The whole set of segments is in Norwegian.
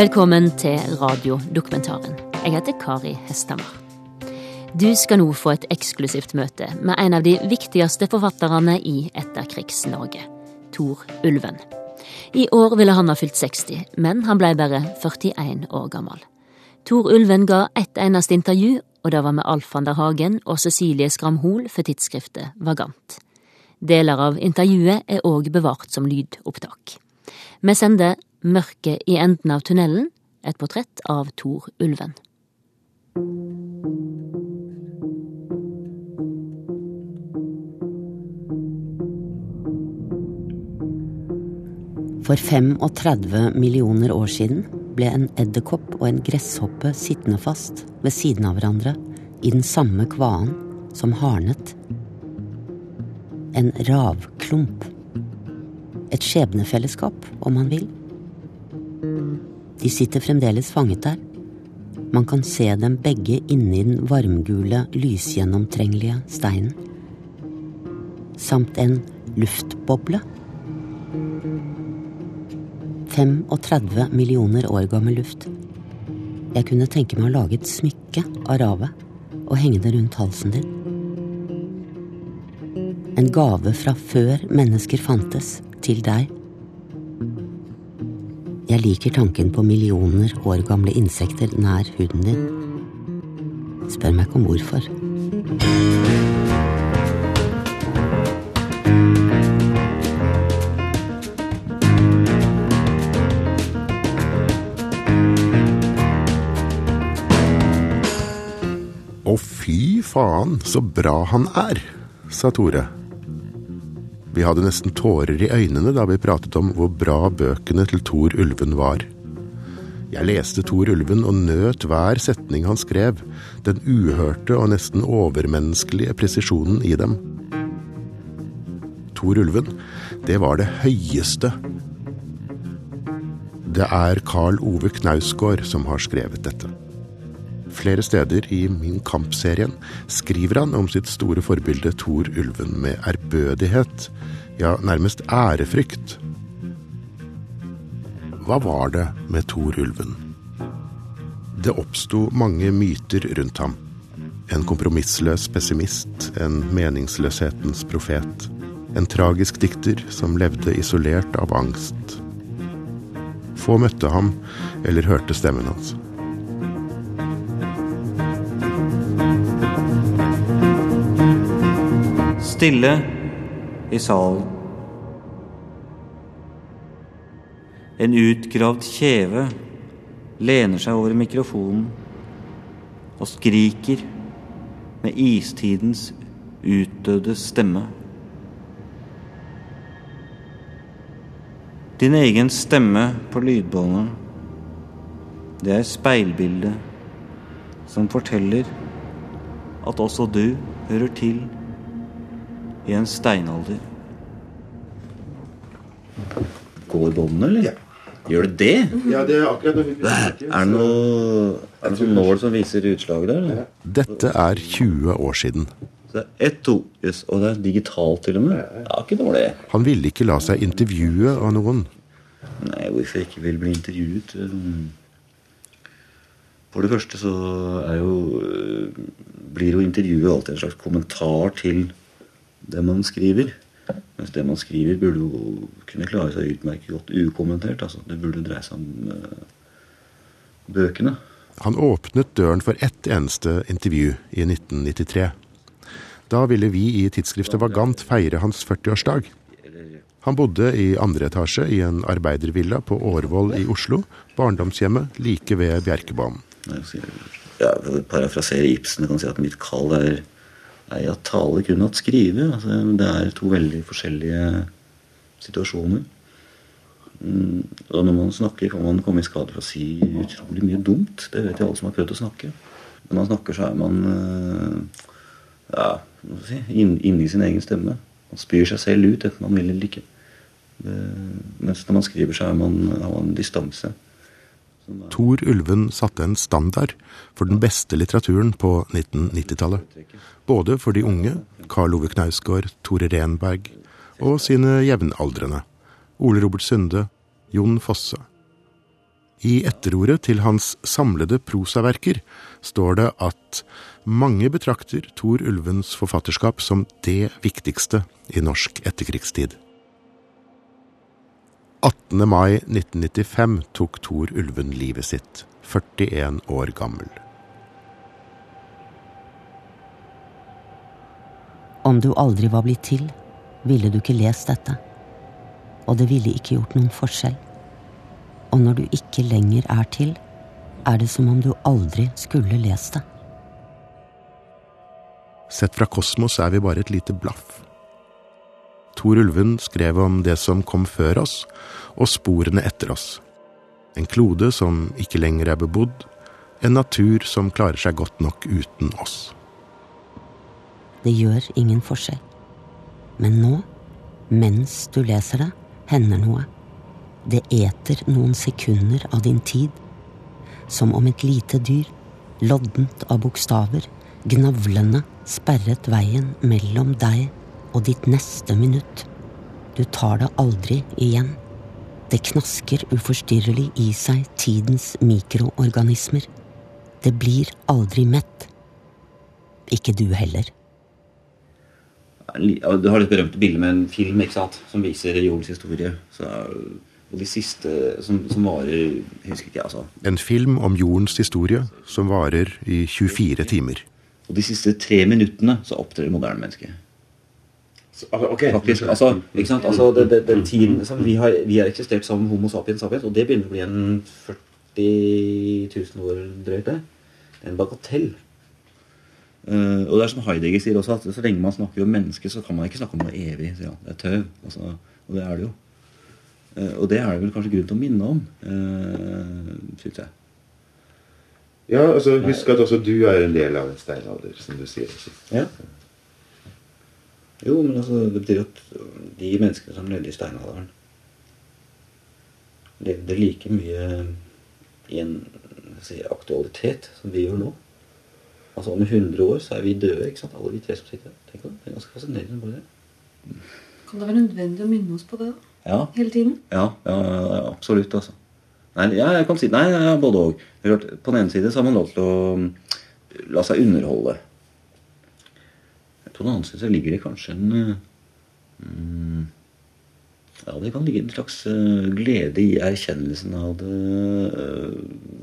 Velkommen til radiodokumentaren. Jeg heter Kari Hestamar. Du skal nå få et eksklusivt møte med en av de viktigste forfatterne i Etterkrigs-Norge, Tor Ulven. I år ville han ha fylt 60, men han blei bare 41 år gammel. Tor Ulven ga ett eneste intervju, og det var med Alf van der Hagen og Cecilie Skram Hoel for tidsskriftet Vagant. Deler av intervjuet er òg bevart som lydopptak. Vi sender Mørket i enden av tunnelen, et portrett av Tor Ulven. For 35 millioner år siden ble en edderkopp og en gresshoppe sittende fast ved siden av hverandre i den samme kvaen som harnet. En ravklump. Et skjebnefellesskap, om man vil. De sitter fremdeles fanget der. Man kan se dem begge inni den varmgule, lysgjennomtrengelige steinen. Samt en luftboble 35 millioner år gammel luft. Jeg kunne tenke meg å lage et smykke av ravet og henge det rundt halsen din. En gave fra før mennesker fantes, til deg. Jeg liker tanken på millioner år gamle insekter nær huden din. Spør meg ikke om hvorfor. Å, fy faen, så bra han er, sa Tore. Vi hadde nesten tårer i øynene da vi pratet om hvor bra bøkene til Tor Ulven var. Jeg leste Tor Ulven og nøt hver setning han skrev, den uhørte og nesten overmenneskelige presisjonen i dem. Tor Ulven, det var det høyeste. Det er Carl Ove Knausgård som har skrevet dette. Flere steder i Min Kamp-serien skriver han om sitt store forbilde Thor Ulven med ærbødighet, ja, nærmest ærefrykt. Hva var det med Thor Ulven? Det oppsto mange myter rundt ham. En kompromissløs pessimist, en meningsløshetens profet. En tragisk dikter som levde isolert av angst. Få møtte ham eller hørte stemmen hans. Stille i salen. En utgravd kjeve lener seg over mikrofonen og skriker med istidens utdødde stemme. Din egen stemme på lydbåndet, det er speilbildet som forteller at også du hører til i en steinalder. Går båndene, eller? Ja. Gjør det det? Ja, det er akkurat det. Er det noe, er det sånn nål som viser utslaget der? eller? Dette er 20 år siden. Så det er ett, to, yes, og det er digitalt til og med. Det er ikke dårlig. Han ville ikke la seg intervjue av noen. Nei, hvorfor jeg ikke vil bli intervjuet? For det første så er jo øh, blir jo intervjuet alltid en slags kommentar til det man skriver. Mens det man skriver, burde jo kunne klare seg utmerket godt ukommentert. altså Det burde dreie seg om uh, bøkene. Han åpnet døren for ett eneste intervju i 1993. Da ville vi i tidsskriftet Vagant feire hans 40-årsdag. Han bodde i andre etasje i en arbeidervilla på Årvoll i Oslo, barndomshjemmet like ved Bjerkebanen. Jeg parafrasere Ibsen, kan si at mitt kall er, er at tale kun at skrive. Altså, det er to veldig forskjellige situasjoner. Mm, og når man snakker, kan man komme i skade for å si utrolig mye dumt. Det vet jo alle som har prøvd å snakke. Når man snakker, så er man øh, ja, jeg si, inni sin egen stemme. Man spyr seg selv ut, enten man vil eller ikke. Mens når man skriver, så man, har man distanse. Tor Ulven satte en standard for den beste litteraturen på 1990-tallet. Både for de unge, Karl Ove Knausgård, Tore Renberg, og sine jevnaldrende, Ole Robert Sunde, Jon Fosse. I etterordet til hans samlede prosaverker står det at mange betrakter Tor Ulvens forfatterskap som det viktigste i norsk etterkrigstid. 18. mai 1995 tok Tor Ulven livet sitt, 41 år gammel. Om du aldri var blitt til, ville du ikke lest dette. Og det ville ikke gjort noen forskjell. Og når du ikke lenger er til, er det som om du aldri skulle lest det. Sett fra kosmos er vi bare et lite blaff. Tor Ulven skrev om det som kom før oss, og sporene etter oss. En klode som ikke lenger er bebodd, en natur som klarer seg godt nok uten oss. Det gjør ingen forskjell. Men nå, mens du leser det, hender noe. Det eter noen sekunder av din tid. Som om et lite dyr, loddent av bokstaver, gnavlende, sperret veien mellom deg og ditt neste minutt. Du tar det aldri igjen. Det knasker uforstyrrelig i seg tidens mikroorganismer. Det blir aldri mett. Ikke du heller. Du har det berømte bildet med en film ikke sant? som viser jordens historie. Så, og de siste som, som varer jeg husker ikke, altså. En film om jordens historie som varer i 24 timer. Og de siste tre minuttene så opptrer det moderne mennesker. Okay. Faktisk, altså, ikke sant? Altså, det, det, den tiden, liksom, vi, har, vi har eksistert som Homo sapiens sapiens, og det begynner å bli en 40 000 år drøyt. det. Er en bagatell. Uh, og det er som Heidegger sier også, at så lenge man snakker om mennesket, så kan man ikke snakke om noe evig. Ja, det er tøv. Altså, og det er det jo. Uh, og det er det vel kanskje grunn til å minne om, uh, syns jeg. Ja, altså husk at også du er en del av en steinalder, som du sier. Ja. Jo, men altså, det betyr at de menneskene som levde i steinalderen, levde like mye i en si, aktualitet som vi gjør nå. Altså Om 100 år så er vi døde, ikke sant? alle vi tre som sitter her. Tenk på det. Det er ganske fascinerende. bare det. Kan det være nødvendig å minne oss på det da? Ja, hele tiden? ja, ja, ja absolutt. altså. Nei, ja, jeg kan si nei, ja, både òg. På den ene side så har man lov til å mm, la seg underholde. På den annen side så ligger det kanskje en mm, Ja, det kan ligge en slags uh, glede i erkjennelsen av det uh,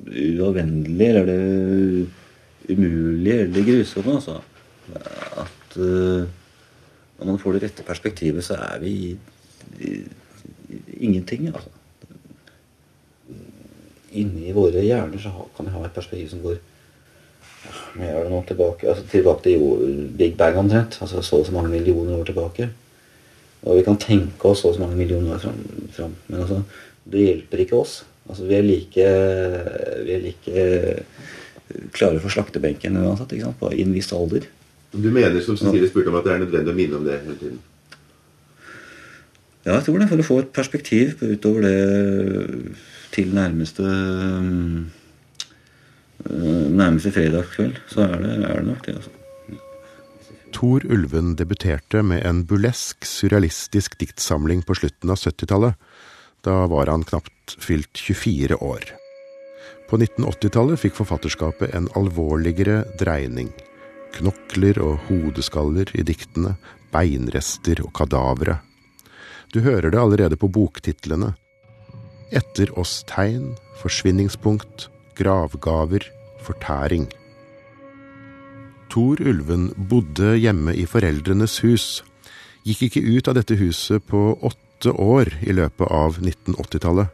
uavvennelige eller det umulige eller grusomme. Altså. At uh, når man får det rette perspektivet, så er vi i, i, i, ingenting. altså inni våre hjerner så kan vi ha et perspektiv som går hva er det nå, tilbake, altså tilbake til Big Bang omtrent. altså Så og så mange millioner år tilbake. Og vi kan tenke oss så og så mange millioner år fram. fram. Men altså, det hjelper ikke oss. Altså, vi er like, vi er like klare for slaktebenken uansett, ikke sant? på en viss alder. Du mener som Cecilie spurte om at det er nødvendig å minne om det hele tiden? Ja, jeg tror det. For å få et perspektiv utover det til nærmeste nærmeste fredagskveld, så er det, er det nok det. altså. Tor Ulven debuterte med en burlesk, surrealistisk diktsamling på slutten av 70-tallet. Da var han knapt fylt 24 år. På 1980-tallet fikk forfatterskapet en alvorligere dreining. Knokler og hodeskaller i diktene, beinrester og kadavere. Du hører det allerede på boktitlene. Etter oss tegn, forsvinningspunkt, gravgaver, fortæring. Tor Ulven bodde hjemme i foreldrenes hus, gikk ikke ut av dette huset på åtte år i løpet av 1980-tallet.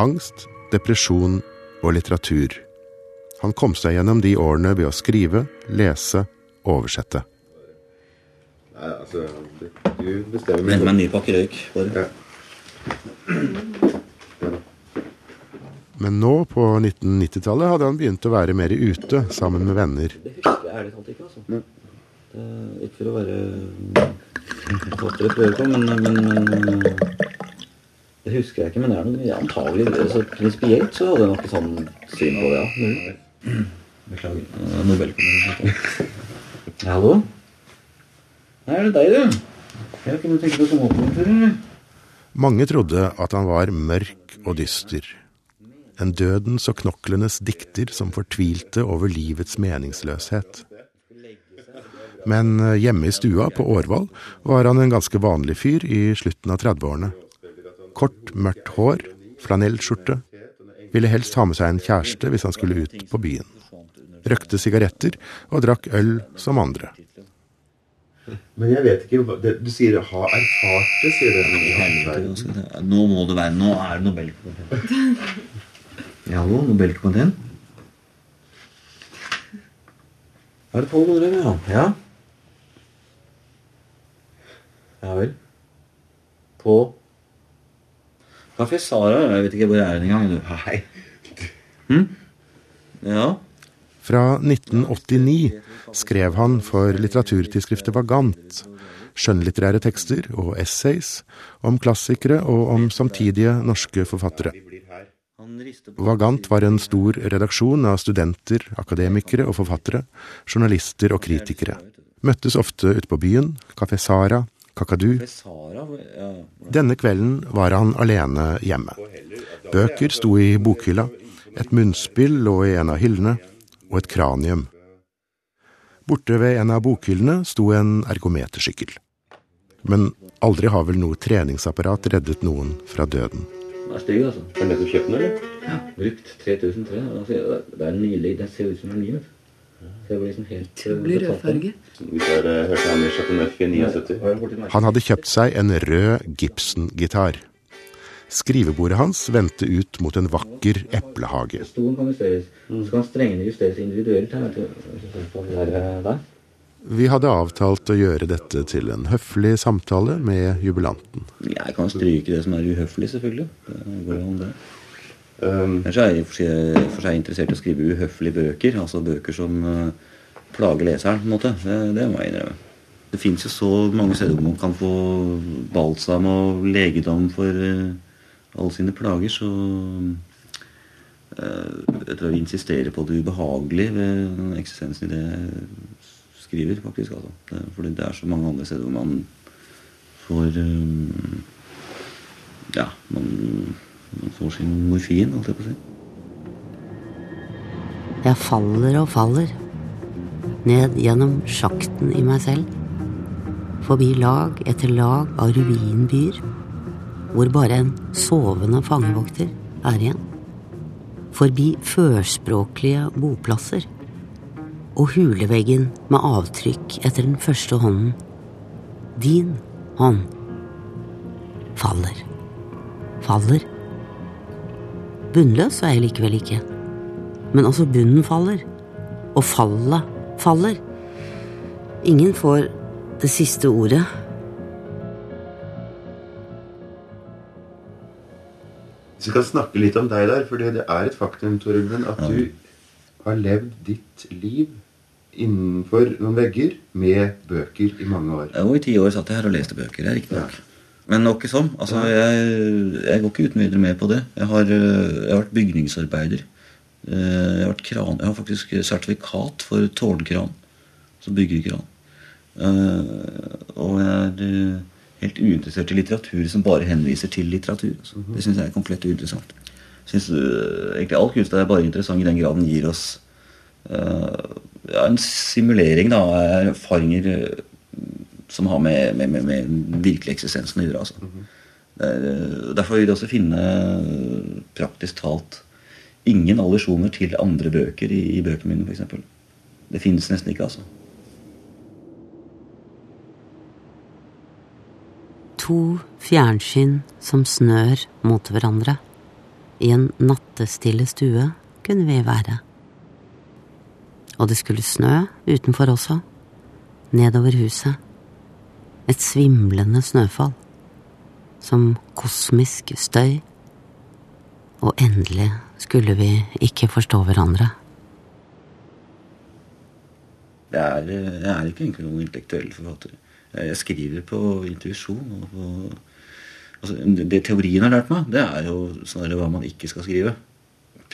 Angst, depresjon og litteratur. Han kom seg gjennom de årene ved å skrive, lese, oversette. Nei, altså, du bestemmer Vent meg en ny pakke røyk. bare. Men nå, på 1990-tallet, hadde han begynt å være mer ute, sammen med venner. Det husker jeg ærlig talt ikke. altså. Det er ikke for å være fattere på øret på, men, men, men Det husker jeg ikke, men det er noe antagelig så Prinsipielt så hadde jeg nok et sånn syn på det, ja. Mulig. Beklager. Er Nobelkomiteen. Hallo? Nei, er det deg, du? Jeg kunne tenke på en før, eller? Mange trodde at han var mørk og dyster. En dødens og knoklenes dikter som fortvilte over livets meningsløshet. Men eh, hjemme i stua på Årvoll var han en ganske vanlig fyr i slutten av 30-årene. Kort, mørkt hår, flanellskjorte. Ville helst ha med seg en kjæreste hvis han skulle ut på byen. Røkte sigaretter og drakk øl som andre. Men jeg vet ikke det, Du sier 'ha erfart det', sier du. Nå må det være Nå er det Nobelkomiteen. Ja, hallo, Nobelkomiteen. Er det Pål Godrøm, ja? Ja. Ja vel. På Kafé Sara? Jeg vet ikke hvor er den engang. Nei. Hm? Ja. Fra 1989 skrev han for litteraturtidsskriftet Vagant skjønnlitterære tekster og essays om klassikere og om samtidige norske forfattere. Vagant var en stor redaksjon av studenter, akademikere og forfattere, journalister og kritikere. Møttes ofte ute på byen, Kafé Sara, Kakadu. Denne kvelden var han alene hjemme. Bøker sto i bokhylla, et munnspill lå i en av hyllene, og et kranium. Borte ved en av bokhyllene sto en ergometersykkel. Men aldri har vel noe treningsapparat reddet noen fra døden. Er stygg, altså. Er den nettopp kjøpt den, eller? Ja, brukt 3003. Altså, det er nydelig. Den ser ut som den er ny. Så jeg blir liksom helt Utrolig blir rød farge. Vi har hørt han i Chateau Neuf i 79. Han hadde kjøpt seg en rød Gibson-gitar. Skrivebordet hans vendte ut mot en vakker eplehage. Stolen kan justeres. Så kan strengene justeres individuelt. her, Vi hadde avtalt å gjøre dette til en høflig samtale med jubilanten. Jeg kan stryke det som er uhøflig, selvfølgelig. Det går an det. Um, Ellers er jeg for seg- for seg interessert i å skrive uhøflige bøker. Altså bøker som uh, plager leseren, på en måte. Det, det må jeg innrømme. Det fins jo så mange steder hvor man kan få balsam og legedom for uh, alle sine plager, så uh, jeg tror vi insisterer på det ubehagelige ved eksistensen i det skriver, faktisk. Altså. Det, fordi det er så mange andre steder hvor man får um, Ja, man, man får sin morfin, holdt jeg på å si. Jeg faller og faller. Ned gjennom sjakten i meg selv. Forbi lag etter lag av ruinbyer. Hvor bare en sovende fangevokter er igjen. Forbi førspråklige boplasser. Og huleveggen med avtrykk etter den første hånden. Din hånd. Faller. Faller. Bunnløs er jeg likevel ikke. Men også bunnen faller. Og fallet faller. Ingen får det siste ordet. Vi skal snakke litt om deg der, for det er et faktum, Torben, at du har levd ditt liv innenfor noen vegger med bøker i mange år. Jo, i ti år satt jeg her og leste bøker. Det er riktignok. Men nok sånn. Altså, jeg, jeg går ikke uten videre med på det. Jeg har, øh, jeg har vært bygningsarbeider. Eh, Jeg har, vært kran, jeg har faktisk sertifikat for tårnkran. Som bygger kran. Eh, Og jeg er helt uinteressert i litteratur som bare henviser til litteratur. Altså. Det syns jeg er komplett uinteressant. Synes, egentlig All kunst er bare interessant i den grad den gir oss ja, en simulering da, av erfaringer øh, som har med, med, med, med virkelig eksistensen å gjøre. Altså. Mm -hmm. Der, derfor vil jeg også finne praktisk talt ingen allusjoner til andre bøker i, i bøkene mine, f.eks. Det finnes nesten ikke, altså. To fjernsyn som snør mot hverandre. I en nattestille stue kunne vi være. Og det skulle snø utenfor også. Nedover huset. Et svimlende snøfall. Som kosmisk støy. Og endelig skulle vi ikke forstå hverandre. Jeg er, jeg er ikke egentlig noen intellektuell forfatter. Jeg, skriver på intuisjon. Altså, det teorien har lært meg, det er jo snarere hva man ikke skal skrive.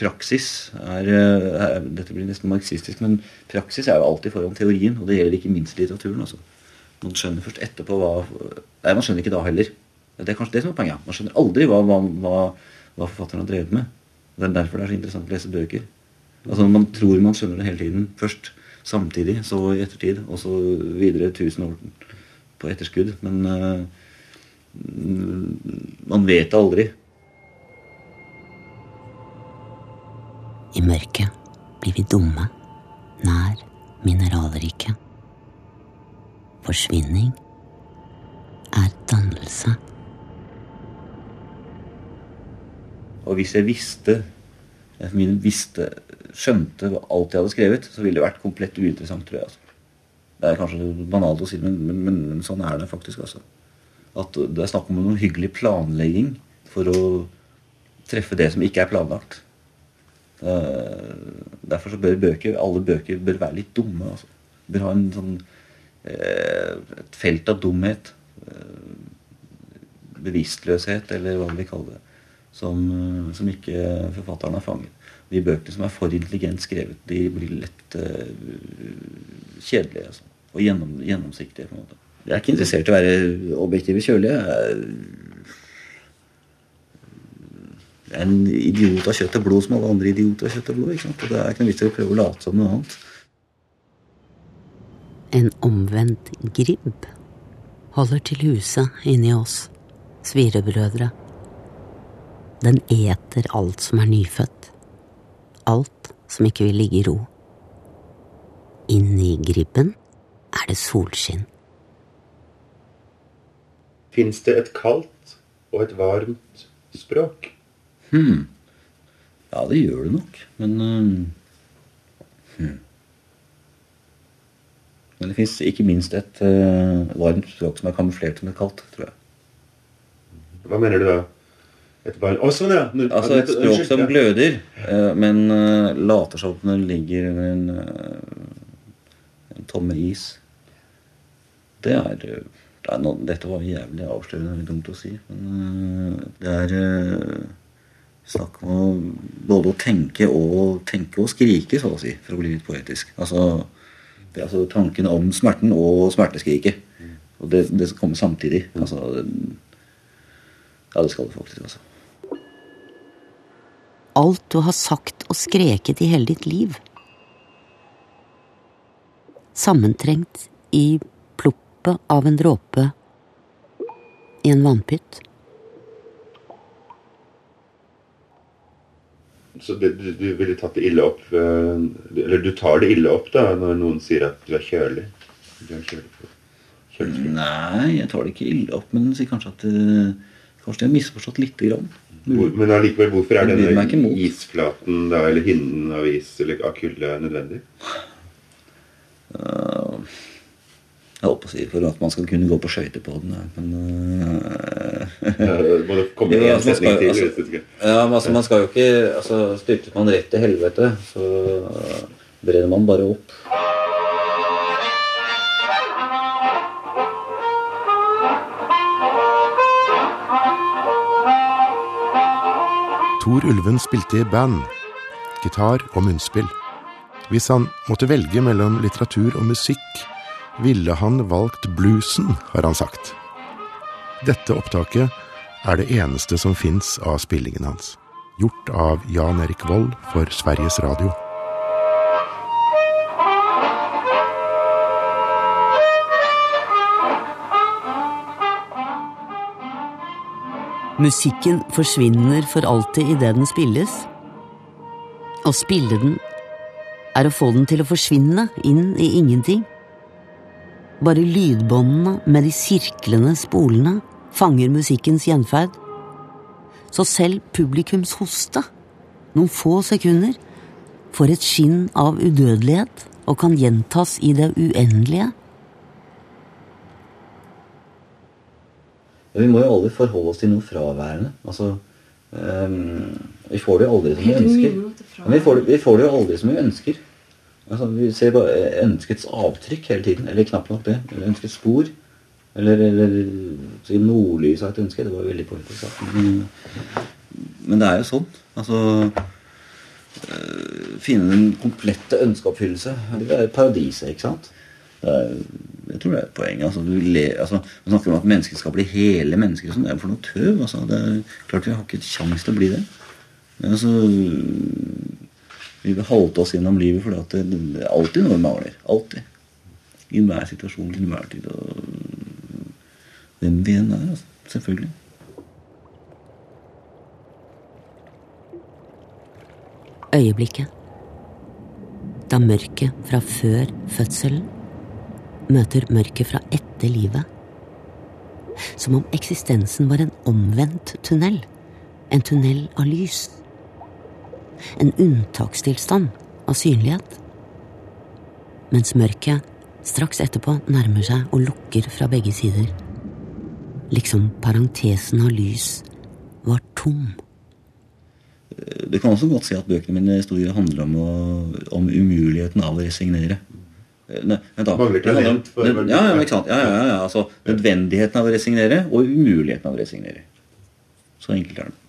Praksis er, øh, er Dette blir nesten marxistisk, men praksis er jo alltid foran teorien. Og det gjelder ikke minst litteraturen. altså. Man skjønner først etterpå hva Nei, man skjønner ikke da heller. Det er kanskje det som er poenget. Man skjønner aldri hva, hva, hva, hva forfatteren har drevet med. Det er derfor det er så interessant å lese bøker. Altså Man tror man skjønner det hele tiden. Først samtidig, så i ettertid, og så videre tusen år på etterskudd. Men uh, man vet det aldri. I mørket blir vi dumme, nær mineralriket. Forsvinning er dannelse. Og hvis jeg visste jeg visste, skjønte alt jeg hadde skrevet, så ville det vært komplett uinteressant, tror jeg. Altså. Det er kanskje banalt å si men, men, men, men, sånn er det faktisk. Altså. At det er snakk om noe hyggelig planlegging for å treffe det som ikke er planlagt. Derfor så bør bøker, alle bøker bør være litt dumme. Altså. Bør ha en sånn, eh, et felt av dumhet. Eh, bevisstløshet, eller hva vi kaller det som, eh, som ikke forfatteren har fanget. De bøkene som er for intelligent skrevet, de blir lett kjedelige altså. og gjennom, gjennomsiktige. på en måte. Jeg er ikke interessert i å være objektiv og kjølig. Jeg en idiot av kjøtt og blod som alle andre idioter av kjøtt og blod. ikke sant? Og Det er ikke noe vits i å prøve å late som noe annet. En omvendt gribb holder til huse inni oss, svirebrødre. Den eter alt som er nyfødt. Alt som ikke vil ligge i ro. Inni gribben er det solskinn. Fins det et kaldt og et varmt språk? Hmm. Ja, det gjør det nok. Men uh, hmm. Men det fins ikke minst et uh, varmt språk som er kamuflert som et kaldt, tror jeg. Hva mener du da? Å, sånn, ja. Nå, altså et språk som gløder, uh, men uh, later som det ligger en, uh, en tomme is. Det er, det er noe, Dette var jævlig avslørende, er dumt å si. Men det er snakk om både å tenke og, tenke og skrike, så å si, for å bli litt poetisk. Altså, det, altså tanken om smerten og smerteskriket. Og det, det skal komme samtidig. Altså, ja, det skal det faktisk. altså alt du har sagt og skreket i hele ditt liv. Sammentrengt i ploppet av en dråpe i en vannpytt. Så du, du, du, ville tatt det ille opp eh, Eller du tar det ille opp da når noen sier at du er kjølig? Du er kjølig, kjølig. Nei, jeg tar det ikke ille opp, men sier kanskje at uh, kanskje de har misforstått lite grann. Hvor, men allikevel, hvorfor er denne isflaten da, eller hinnen av is eller av kulde nødvendig? Uh, jeg holdt på å si for at man skal kunne gå på skøyter på den, men uh, ja, Må det komme en altså, setning til? Altså, ja, men altså, man skal jo ikke altså, Styrter man rett til helvete, så brenner man bare opp. Tor Ulven spilte i band, gitar og munnspill. Hvis han måtte velge mellom litteratur og musikk, ville han valgt bluesen, har han sagt. Dette opptaket er det eneste som fins av spillingen hans, gjort av Jan Erik Vold for Sveriges Radio. Musikken forsvinner for alltid idet den spilles. Å spille den er å få den til å forsvinne inn i ingenting. Bare lydbåndene med de sirklende spolene fanger musikkens gjenferd. Så selv publikums hoste, noen få sekunder, får et skinn av udødelighet og kan gjentas i det uendelige. Ja, vi må jo aldri forholde oss til noe fraværende. Altså, um, vi får det jo aldri som vi ønsker. Men vi får, det, vi får det jo aldri som vi ønsker. Altså, vi ser på ønskets avtrykk hele tiden. Eller knapt nok det. Eller ønskets spor. Eller, eller nordlyset av et ønske. Det var veldig poetisk Men, men det er jo sånn. Altså øh, Finne den komplette ønskeoppfyllelse. Det er paradiset, ikke sant? Er, jeg tror det er et poeng. Altså, le, altså, man snakker om at mennesker skal bli hele mennesker. Sånn. Det er for noe tøv. Altså. Det er klart Vi har ikke kjangs til å bli det. Altså, vi vil halte oss gjennom livet for det, er alltid noe vi mangler. Alltid. I enhver situasjon, til enhver tid. Og hvem vi enn er. Altså. Selvfølgelig. Øyeblikket. Da mørket fra før fødselen møter mørket fra etter livet. Som om eksistensen var en omvendt tunnel. En tunnel av lys. En unntakstilstand av synlighet. Mens mørket straks etterpå nærmer seg og lukker fra begge sider. Liksom parentesen av lys var tom. Det kan også godt si at bøkene mine historier handler om, å, om umuligheten av å resignere. Ne, vent da. Mangler talent for- ja, ja, ja, ikke sant? Ja, ja, ja, altså, Nødvendigheten av å resignere og umuligheten av å resignere. Så enkelt er det.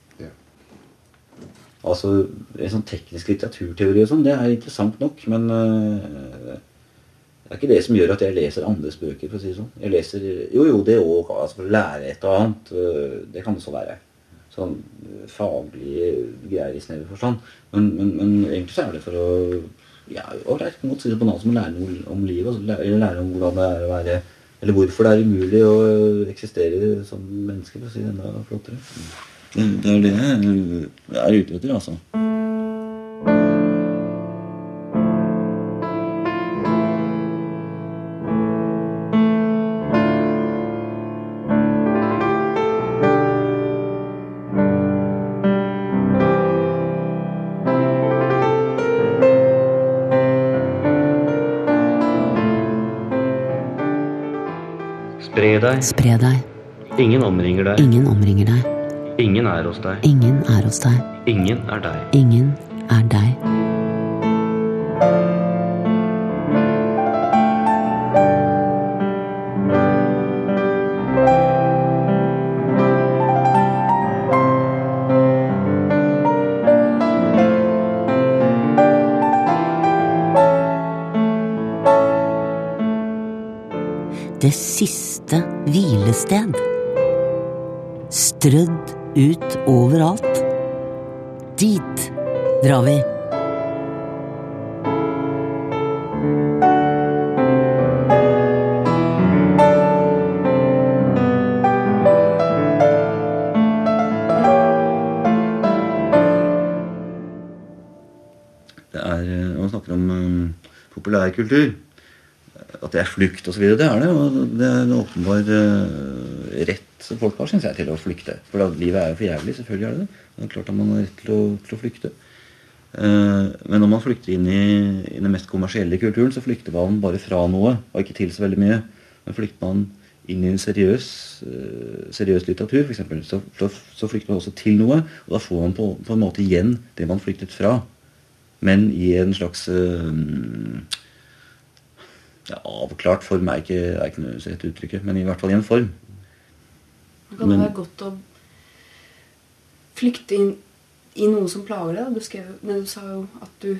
Altså, en sånn teknisk litteraturteori og sånn, det er interessant nok, men uh, det er ikke det som gjør at jeg leser andres bøker, for å si det sånn. Jeg leser, Jo, jo, det òg. Altså, for å lære et og annet. Uh, Det kan det så være. Sånn øh, faglige greier i snever forstand. Men, men, men egentlig så er det for å Ja, ålreit, på en måte si det banalt som å lære noe om livet. Altså, eller lære om hvordan det er å være Eller hvorfor det er umulig å eksistere som menneske, for å si det enda flottere. Det, det er det jeg er ute etter, altså. Spre deg. Spre deg. Ingen omringer deg. Ingen omringer deg. Ingen er hos deg. Ingen er hos deg. Ingen er deg. Ingen er deg. Det siste hvilested. Strødd ut overalt. Dit drar vi. Det er, eh, Når man snakker om eh, populærkultur, at det er flukt osv., det er det. Og det er en åpenbar uh, rett folk har, synes jeg, til å flykte. For livet er jo for jævlig, selvfølgelig er det det. Det er klart at man har rett til å, til å flykte. Uh, men når man flykter inn i, i den mest kommersielle kulturen, så flykter man bare fra noe, og ikke til så veldig mye. Men flykter man inn i en seriøs, uh, seriøs litteratur, f.eks., så, så, så flykter man også til noe. Og da får man på, på en måte igjen det man flyktet fra. Men i en slags uh, ja, Avklart form er ikke, er ikke rett uttrykket, men i hvert fall i en form. Det kan Men- være godt å flykte inn i noe som plager deg. Du, skrev, men du sa jo at du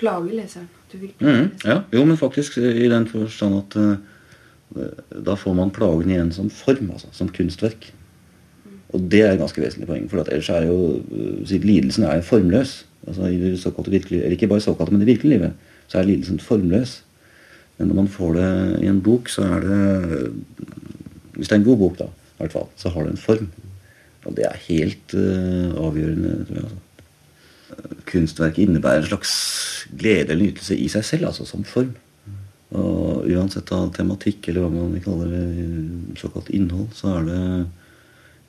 plager leseren. At du vil plage Mhm, leseren. ja, jo, men faktisk i den forstand at uh, da får man plagen igjen som form, altså, som kunstverk. Og det er et ganske vesentlig poeng, for at ellers er jo uh, lidelsen er formløs. Altså i det såkalte virkelige, eller ikke bare såkalte, men i det virkelige livet, så er lidelsen formløs. Men når man får det i en bok, så er det Hvis det er en god bok, da, i hvert fall, så har det en form. Og det er helt uh, avgjørende, tror jeg. altså kunstverket innebærer en slags glede eller nytelse i seg selv, altså som form. Og uansett av tematikk, eller hva man vil kalle det, såkalt innhold, så er det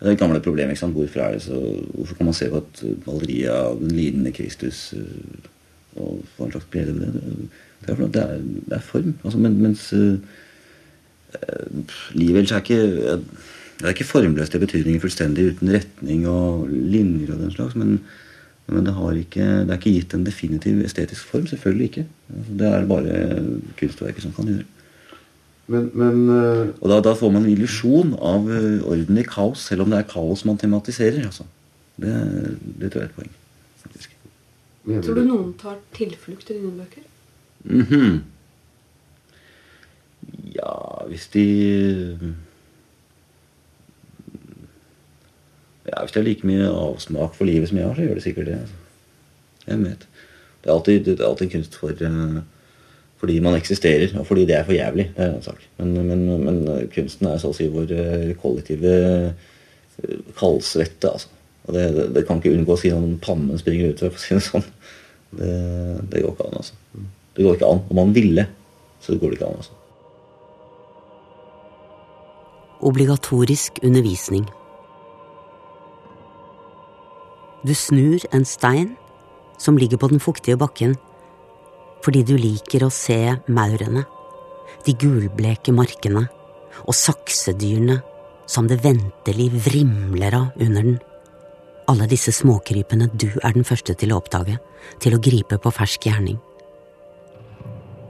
det er et gamle problem. ikke sant? Hvorfor, er det så, hvorfor kan man se på et maleri av den lidende Kristus øh, og få en slags glede ved det? Det er, det er, det er form. Altså, men, mens øh, livet ellers er ikke det er ikke formløst i betydningen fullstendig uten retning og linjer og den slags, men, men det, har ikke, det er ikke gitt en definitiv estetisk form. Selvfølgelig ikke. Altså, Det er det bare kunstverket som kan gjøre. Men, men eh, Og da, da får man en illusjon av eh, orden i kaos, selv om det er kaos man tematiserer. Altså. Det, det tror jeg er et poeng. faktisk. Tror du noen tar tilflukt i dine bøker? Mhm. Ja, hvis de ja, Hvis det er like mye avsmak for livet som jeg har, så gjør det sikkert det. Altså. Jeg vet. Det er alltid, det er alltid kunst for uh, fordi man eksisterer, og fordi det er for jævlig. Det er en sak. Men, men, men kunsten er så å si vår uh, kollektive kaldsvette. altså. Og det, det, det, kan ikke unngå å si noen pannen springer ut, for å si det sånn. Det, det går ikke an, altså. Det går ikke an. Om man ville, så går det ikke an, altså. Obligatorisk undervisning. Du snur en stein som ligger på den fuktige bakken, fordi du liker å se maurene, de gulbleke markene og saksedyrene som det ventelig vrimler av under den. Alle disse småkrypene du er den første til å oppdage, til å gripe på fersk gjerning.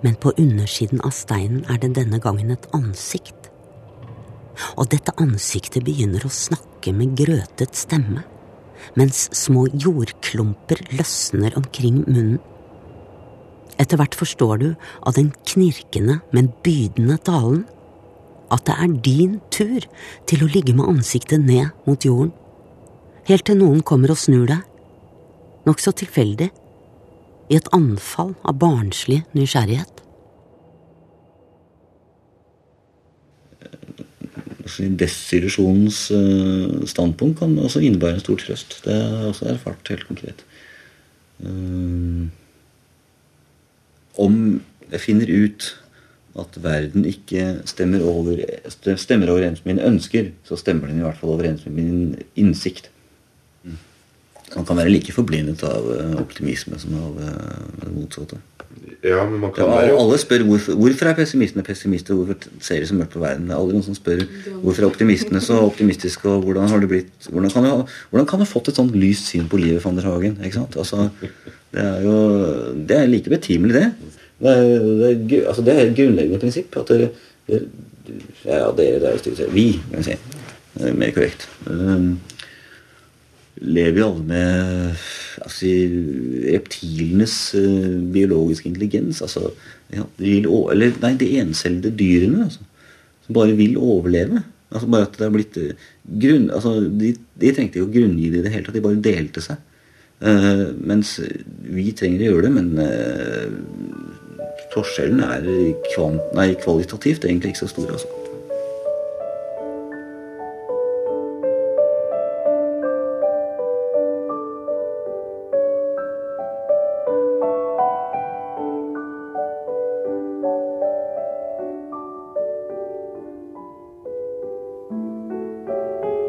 Men på undersiden av steinen er det denne gangen et ansikt. Og dette ansiktet begynner å snakke med grøtet stemme mens små jordklumper løsner omkring munnen. Etter hvert forstår du av den knirkende, men bydende talen at det er din tur til å ligge med ansiktet ned mot jorden, helt til noen kommer og snur deg, nokså tilfeldig, i et anfall av barnslig nysgjerrighet. Desillusjonens uh, standpunkt kan også innebære en stor trøst. Det har jeg også erfart helt konkret. Uh, om jeg finner ut at verden ikke stemmer, over, stemmer overens med mine ønsker, så stemmer den i hvert fall overens med min innsikt. Man kan være like forblindet av eh, optimisme som av det motsatte. Ja, men man kan ja, være Alle spør hvorfor, hvorfor er pessimistene pessimister, hvorfor ser de så mørkt på verden. Det er aldri noen som spør hvorfor er optimistene så optimistiske, og hvordan har det blitt Hvordan kan du, hvordan kan du fått et sånt lyst syn på livet, van der Hagen? ikke sant? Altså, det er jo det er like betimelig, det. Det er, det er, altså, det er et grunnleggende prinsipp. at det, det, Ja, dere, det er jo stygt Vi, kan vi si. Det er mer korrekt. Um, lever jo alle med altså, reptilenes uh, biologiske intelligens. Altså, ja, de vil, eller nei, de encellede dyrene altså, som bare vil overleve. Altså bare at det er blitt uh, grunn, altså, de, de, trengte ikke å grunngi det i det hele tatt. De bare delte seg. Uh, mens vi trenger å gjøre det, men forskjellen er kvant, nei, kvalitativt egentlig ikke så stor. altså.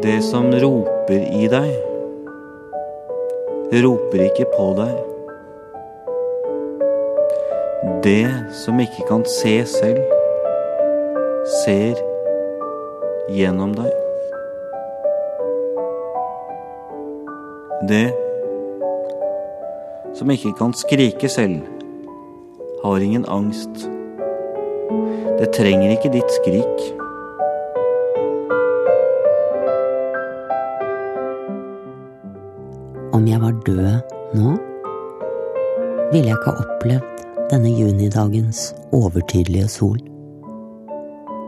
Det som roper i deg, roper ikke på deg. Det som ikke kan se selv, ser gjennom deg. Det som ikke kan skrike selv, har ingen angst. Det trenger ikke ditt skrik. Om jeg var død nå, ville jeg ikke ha opplevd denne junidagens overtydelige sol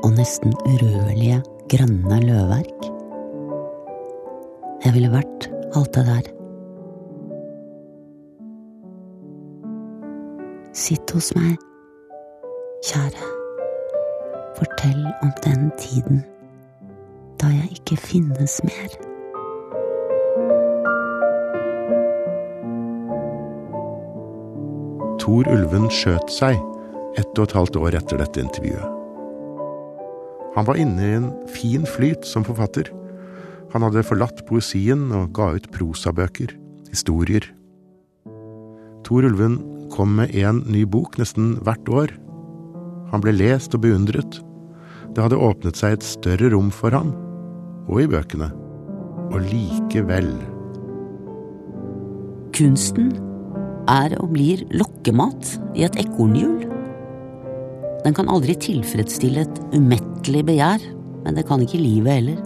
og nesten urørlige grønne løvverk. Jeg ville vært alt det der. Sitt hos meg, kjære. Fortell om den tiden da jeg ikke finnes mer. Tor Ulven skjøt seg ett og et halvt år etter dette intervjuet. Han var inne i en fin flyt som forfatter. Han hadde forlatt poesien og ga ut prosabøker, historier. Tor Ulven kom med én ny bok nesten hvert år. Han ble lest og beundret. Det hadde åpnet seg et større rom for ham, og i bøkene. Og likevel Kunsten er og blir lokkemat i et ekornhjul. Den kan aldri tilfredsstille et umettelig begjær, men det kan ikke livet heller.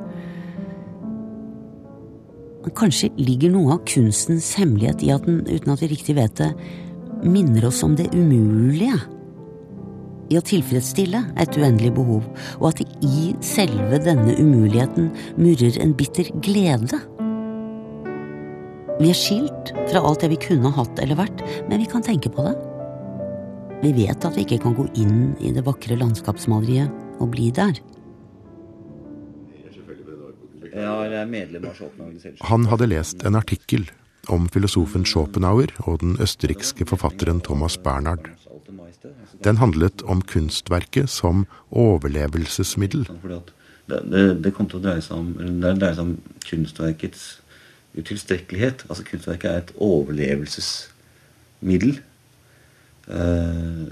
Men kanskje ligger noe av kunstens hemmelighet i at den, uten at vi riktig vet det, minner oss om det umulige i å tilfredsstille et uendelig behov, og at det i selve denne umuligheten murrer en bitter glede Vi er skilt fra alt det vi kunne hatt eller vært, men vi kan tenke på det. Vi vet at vi ikke kan gå inn i det vakre landskapsmaleriet og bli der. Er. Han hadde lest en artikkel om filosofen Schopenhauer og den østerrikske forfatteren Thomas Bernhard. Den handlet om kunstverket som overlevelsesmiddel. Det, det, det kom til å dreie seg om, det dreier seg om kunstverkets utilstrekkelighet. Altså kunstverket er et overlevelsesmiddel. Eh,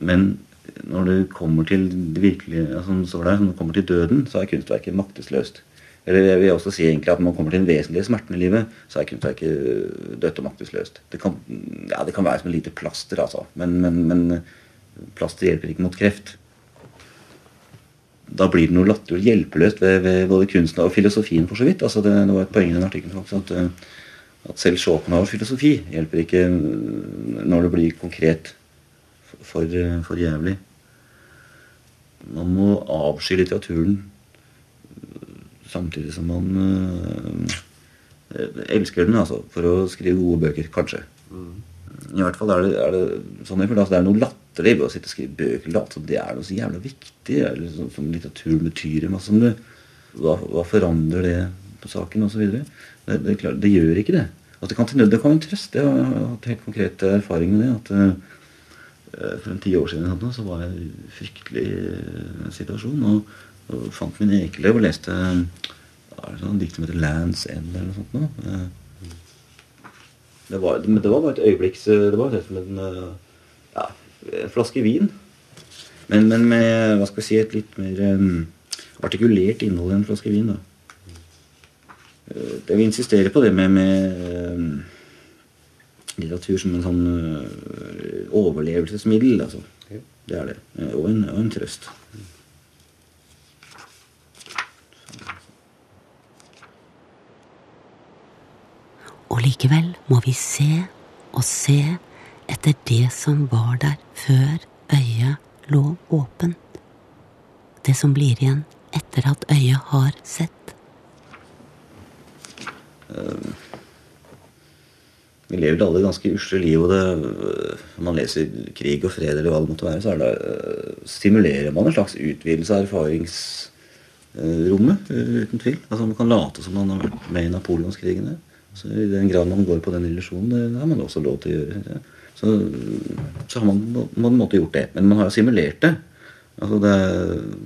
men når det kommer til det virkelige, altså, når det kommer til døden, så er kunstverket maktesløst. Eller jeg vil også si egentlig at når man kommer til den vesentlige smerten i livet, så er kunstverket dødt og maktesløst. Det kan, ja, det kan være som et lite plaster, altså. Men, men, men plaster hjelper ikke mot kreft da blir det noe latterlig hjelpeløst ved, ved, både kunsten og filosofien, for så vidt. Altså det, det var et poeng i den artikkelen at, eh, at selv Schopenhauers filosofi hjelper ikke eh, når det blir konkret for, eh, for jævlig. Man må avsky litteraturen samtidig som man øh, elsker den, altså, for å skrive gode bøker, kanskje. I hvert fall er det, er det sånn jeg føler altså, det er noe latterlig ved å sitte og skrive bøker. Som det er noe så jævla viktig. Eller som, som litteratur betyr masse. Det, hva, hva, forandrer det på saken osv.? Det, det, det gjør ikke det. Altså, det kan til det kan en trøst. Jeg har hatt helt konkret erfaring med det. at uh, For en ti år siden så var jeg i en fryktelig uh, situasjon. Og, og, fant min ekeløv og leste uh, sånn dikt som heter 'Lands End' eller noe sånt. Nå. Det var, det var bare et øyeblikks Det var som en, eh, ja, en flaske vin. Men, men, med hva skal vi si, et litt mer um, artikulert innhold enn en flaske vin. da. Jeg vil insistere på det med, med um, litteratur som en sånn uh, overlevelsesmiddel. altså. Det er det. Og en, og en trøst. Og likevel må vi se og se etter det som var der før øyet lå åpent. Det som blir igjen etter at øyet har sett. Uh, vi lever alle ganske usle liv, og det, når man leser krig og fred, eller hva det måtte være, så det, uh, stimulerer man en slags utvidelse av erfaringsrommet, uh, uten tvil. Altså Man kan late som man har vært med i napoleonskrigene. Så I den grad man går på den illusjonen, det har man også lov til å gjøre. Så, så har man på en måte gjort det. Men man har simulert det. Altså det,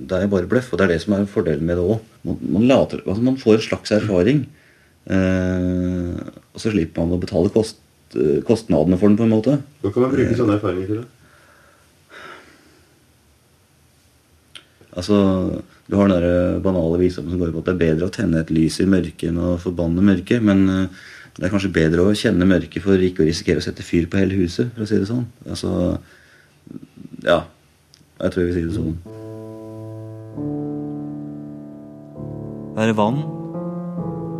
det, er bare bløff, og det er det som er fordelen med det òg. Man, man, altså man, får en slags erfaring, eh, og så slipper man å betale kost, kostnadene for den. på en måte. Hva kan man bruke sånne erfaringer til? da? Altså, Du har den der banale visdommen som går på at det er bedre å tenne et lys i mørket enn å forbanne mørket. Men uh, det er kanskje bedre å kjenne mørket for ikke å risikere å sette fyr på hele huset. for å si det sånn. Altså, Ja. Jeg tror jeg vil si det sånn. Være vann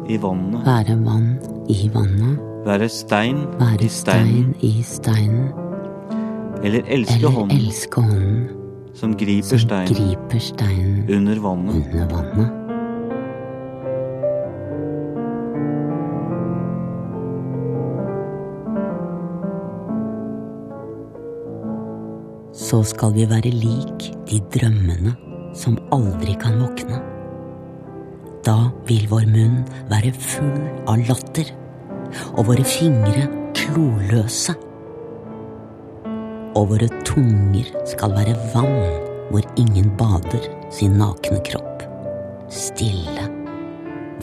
i vannet. Være vann i vannet. Være stein Være i steinen. stein i steinen. Eller elske Eller hånden elske hånden som griper som steinen griper steinen under vannet. under vannet. Så skal vi være lik de drømmene som aldri kan våkne. Da vil vår munn være full av latter, og våre fingre kloløse. Og våre tunger skal være vann hvor ingen bader sin nakne kropp. Stille,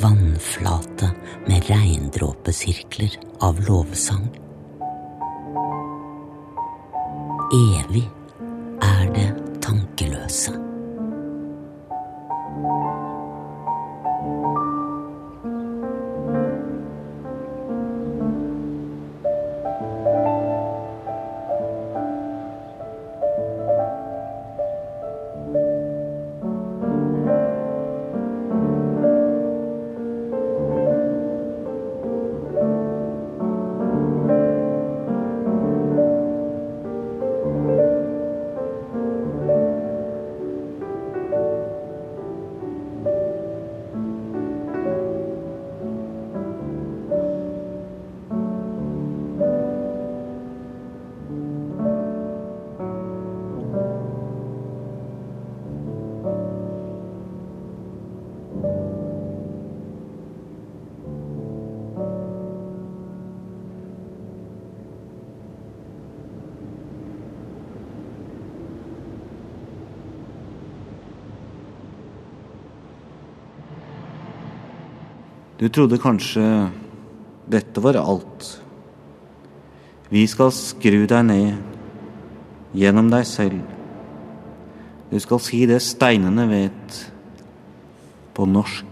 vannflate med regndråpesirkler av lovsang. Evig Du trodde kanskje dette var alt. Vi skal skru deg ned gjennom deg selv. Du skal si det steinene vet på norsk.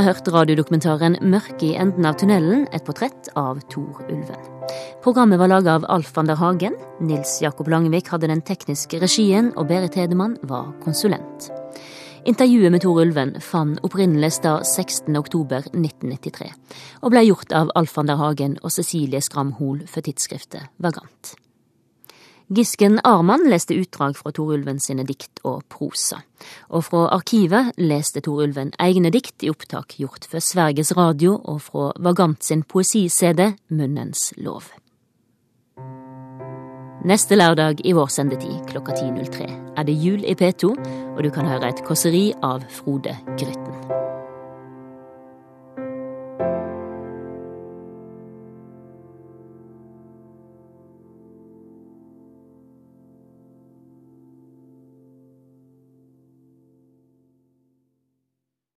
Har hørt radiodokumentaren 'Mørket i enden av tunnelen', et portrett av Tor Ulven. Programmet var laga av Alf van der Hagen. Nils Jakob Langevik hadde den tekniske regien, og Berit Hedemann var konsulent. Intervjuet med Tor Ulven fant opprinnelig sted 16.10.1993, og ble gjort av Alf van der Hagen og Cecilie Skram Hoel for tidsskriftet Vagant. Gisken Arman leste utdrag fra Tor Ulven sine dikt og prosa. Og fra arkivet leste Tor Ulven egne dikt i opptak gjort for Sveriges Radio og fra Vagant sin poesi-CD Munnens lov. Neste lørdag i vår sendetid klokka 10.03 er det jul i P2, og du kan høre et kåseri av Frode Grytten.